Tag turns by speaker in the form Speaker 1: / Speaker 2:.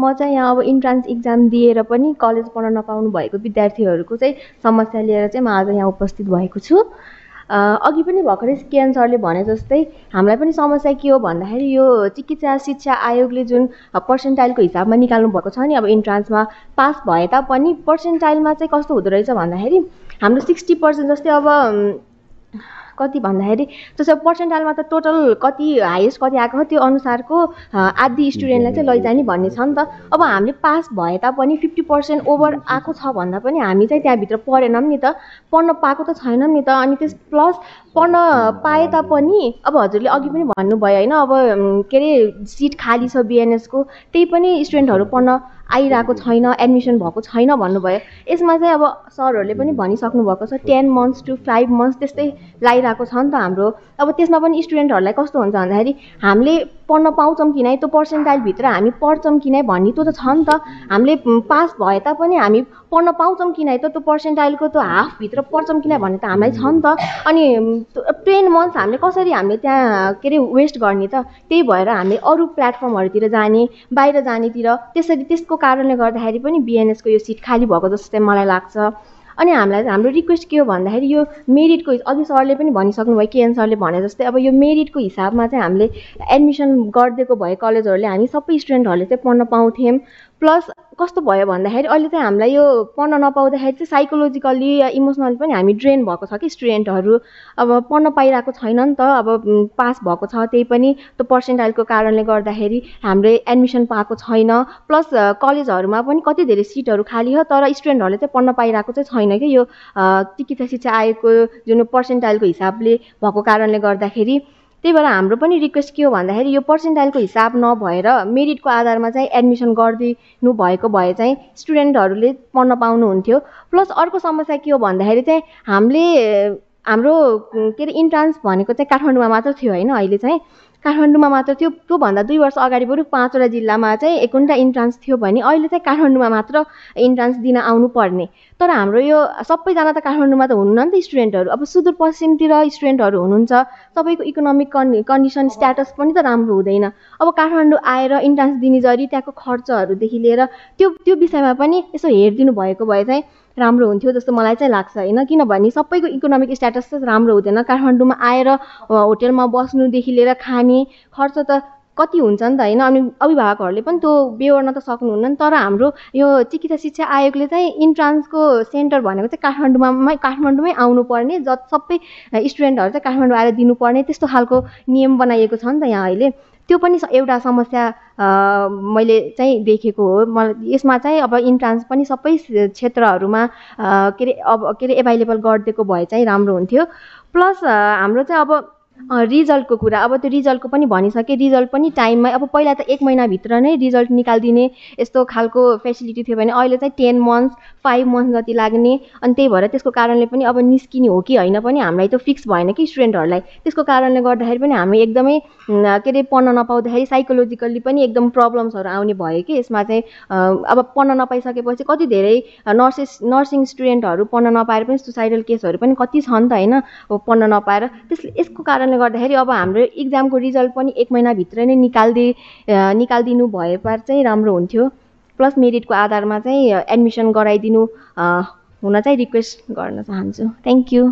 Speaker 1: म चाहिँ यहाँ अब इन्ट्रान्स इक्जाम दिएर पनि कलेज पढ्न नपाउनु भएको विद्यार्थीहरूको चाहिँ समस्या लिएर चाहिँ म आज यहाँ उपस्थित भएको छु। अघि पनि भर्खरै केएन सरले भने जस्तै हामीलाई पनि समस्या के हो? भन्दाखेरि यो चिकित्सा शिक्षा आयोगले जुन पर्सेन्टाइलको हिसाबमा निकाल्नु भएको छ नि अब इन्ट्रान्समा पास भए तापनि पर्सेन्टाइलमा चाहिँ कस्तो हुँदो रहेछ भन्दाखेरि हाम्रो सिक्सटी पर्सेन्ट जस्तै अब कति भन्दाखेरि जस्तो पर्सेन्टाइलमा त टोटल कति हाइएस्ट कति आएको त्यो अनुसारको आधी स्टुडेन्टलाई चाहिँ लैजाने भन्ने छ नि त। अब हामीले पास भए तापनि फिफ्टी पर्सेन्ट ओभर आएको छ भन्दा पनि हामी चाहिँ त्यहाँभित्र पढेनौँ नि त। पढ्न पाएको त छैनौँ नि त। अनि त्यस प्लस पढ्न पाए तापनि अब हजुरले अघि पनि भन्नुभयो होइन अब के अरे सिट खाली छ बिएनएसको त्यही पनि स्टुडेन्टहरू पढ्न आइरहेको छैन एडमिसन भएको छैन भन्नुभयो। यसमा चाहिँ अब सरहरूले पनि भनिसक्नु भएको छ ten months two five months त्यस्तै लगाइरहेको छ नि त हाम्रो। अब त्यसमा पनि स्टुडेन्टहरूलाई कस्तो हुन्छ भन्दाखेरि हामीले पढ्न पाउँछौँ कि नै त्यो पर्सेन्टाइलभित्र हामी पढ्छौँ कि नै भन्ने त्यो त छ नि त। हामीले पास भए तापनि हामी पढ्न पाउँछौँ कि नै त त्यो पर्सेन्टाइलको त्यो हाफभित्र पढ्छौँ कि नै भन्ने त हामीलाई छ नि त। अनि टेन मन्थ्स हामीले कसरी हामीले त्यहाँ के अरे वेस्ट गर्ने त? त्यही भएर हामीले अरू प्लेटफर्महरूतिर जाने बाहिर जानेतिर त्यसरी त्यसको कारणले गर्दाखेरि पनि बिएनएसको यो सिट खाली भएको जस्तो चाहिँ मलाई लाग्छ। अनि हामीलाई हाम्रो रिक्वेस्ट के हो भन्दाखेरि यो मेरिटको अघि सरले पनि भनिसक्नु भयो केएन सरले भने जस्तै अब यो मेरिटको हिसाबमा चाहिँ हामीले एडमिसन गरिदिएको भए कलेजहरूले हामी सबै स्टुडेन्टहरूले चाहिँ पढ्न पाउँथ्यौँ। प्लस कस्तो भयो भन्दाखेरि अहिले चाहिँ हामीलाई यो पढ्न नपाउँदाखेरि चाहिँ साइकोलोजिकल्ली या इमोसनली पनि हामी ड्रेन भएको छ कि स्टुडेन्टहरू अब पढ्न पाइरहेको छैन नि त अब पास भएको छ त्यही पनि त्यो पर्सेन्टाइलको कारणले गर्दाखेरि हामीले एडमिसन पाएको छैन। प्लस कलेजहरूमा पनि कति धेरै सिटहरू खाली हो तर स्टुडेन्टहरूले चाहिँ पढ्न पाइरहेको चाहिँ छैन कि यो चिकित्सा शिक्षा आयोगको जुन पर्सेन्टाइलको हिसाबले भएको कारणले गर्दाखेरि। त्यही भएर हाम्रो पनि रिक्वेस्ट के हो भन्दाखेरि यो पर्सेन्टाइलको हिसाब नभएर मेरिटको आधारमा चाहिँ एडमिसन गरिदिनु भएको भए चाहिँ स्टुडेन्टहरूले पढ्न पाउनुहुन्थ्यो। प्लस अर्को समस्या के हो भन्दाखेरि चाहिँ हामीले हाम्रो के अरे इन्ट्रान्स भनेको चाहिँ काठमाडौँमा मात्र थियो होइन अहिले चाहिँ। काठमाडौँमा मात्र थियो। त्योभन्दा दुई वर्ष अगाडि बरु पाँचवटा जिल्लामा चाहिँ एकुन्टा इन्ट्रान्स थियो भने अहिले चाहिँ काठमाडौँमा मात्र इन्ट्रान्स दिन आउनुपर्ने। तर हाम्रो यो सबैजना त काठमाडौँमा त हुनुहुन्न नि त स्टुडेन्टहरू। अब सुदूरपश्चिमतिर स्टुडेन्टहरू हुनुहुन्छ। सबैको इकोनोमिक कन् कन्डिसन स्ट्याटस पनि त राम्रो हुँदैन। अब काठमाडौँ आएर इन्ट्रान्स दिने जरी त्यहाँको खर्चहरूदेखि लिएर त्यो त्यो विषयमा पनि यसो हेरिदिनु भएको भए चाहिँ राम्रो हुन्थ्यो जस्तो मलाई चाहिँ लाग्छ होइन? किनभने सबैको इकोनोमिक स्ट्याटस चाहिँ राम्रो हुँदैन। काठमाडौँमा आएर होटेलमा बस्नुदेखि लिएर खाने खर्च त कति हुन्छ नि त होइन? अनि अभिभावकहरूले पनि त्यो बेहोर्न त सक्नुहुन्न नि। तर हाम्रो यो चिकित्सा शिक्षा आयोगले चाहिँ इन्ट्रान्सको सेन्टर भनेको चाहिँ काठमाडौँमा काठमाडौँमै आउनुपर्ने ज सबै स्टुडेन्टहरू चाहिँ काठमाडौँ आएर दिनुपर्ने त्यस्तो खालको नियम बनाइएको छ नि त यहाँ अहिले। त्यो पनि एउटा समस्या मैले चाहिँ देखेको हो। मलाई यसमा चाहिँ अब इन्ट्रान्स पनि सबै क्षेत्रहरूमा के अरे अब के अरे एभाइलेबल गरिदिएको भए चाहिँ राम्रो हुन्थ्यो। प्लस हाम्रो चाहिँ अब रिजल्टको कुरा। अब त्यो रिजल्टको पनि भनिसकेँ। रिजल्ट पनि टाइममै अब पहिला त एक महिनाभित्र नै रिजल्ट निकालिदिने यस्तो खालको फेसिलिटी थियो भने अहिले चाहिँ टेन मन्थ्स फाइभ मन्थ जति लाग्ने। अनि त्यही भएर त्यसको कारणले पनि अब निस्किने हो कि होइन पनि हामीलाई त फिक्स भएन कि स्टुडेन्टहरूलाई। त्यसको कारणले गर्दाखेरि पनि हामी एकदमै के अरे पढ्न नपाउँदाखेरि साइकोलोजिकल्ली पनि एकदम प्रब्लम्सहरू आउने भयो कि। यसमा चाहिँ अब पढ्न नपाइसकेपछि कति धेरै नर्सेस नर्सिङ स्टुडेन्टहरू पढ्न नपाएर पनि सुसाइडल केसहरू पनि कति छ नि त होइन पढ्न नपाएर। त्यस यसको कारणले गर्दाखेरि अब हाम्रो इक्जामको रिजल्ट पनि एक महिनाभित्र नै निकालिदिए निकालिदिनु भए पार चाहिँ राम्रो हुन्थ्यो। प्लस मेरिटको आधारमा चाहिँ एडमिसन गराइदिनु हुन चाहिँ रिक्वेस्ट गर्न चाहन्छु। Thank you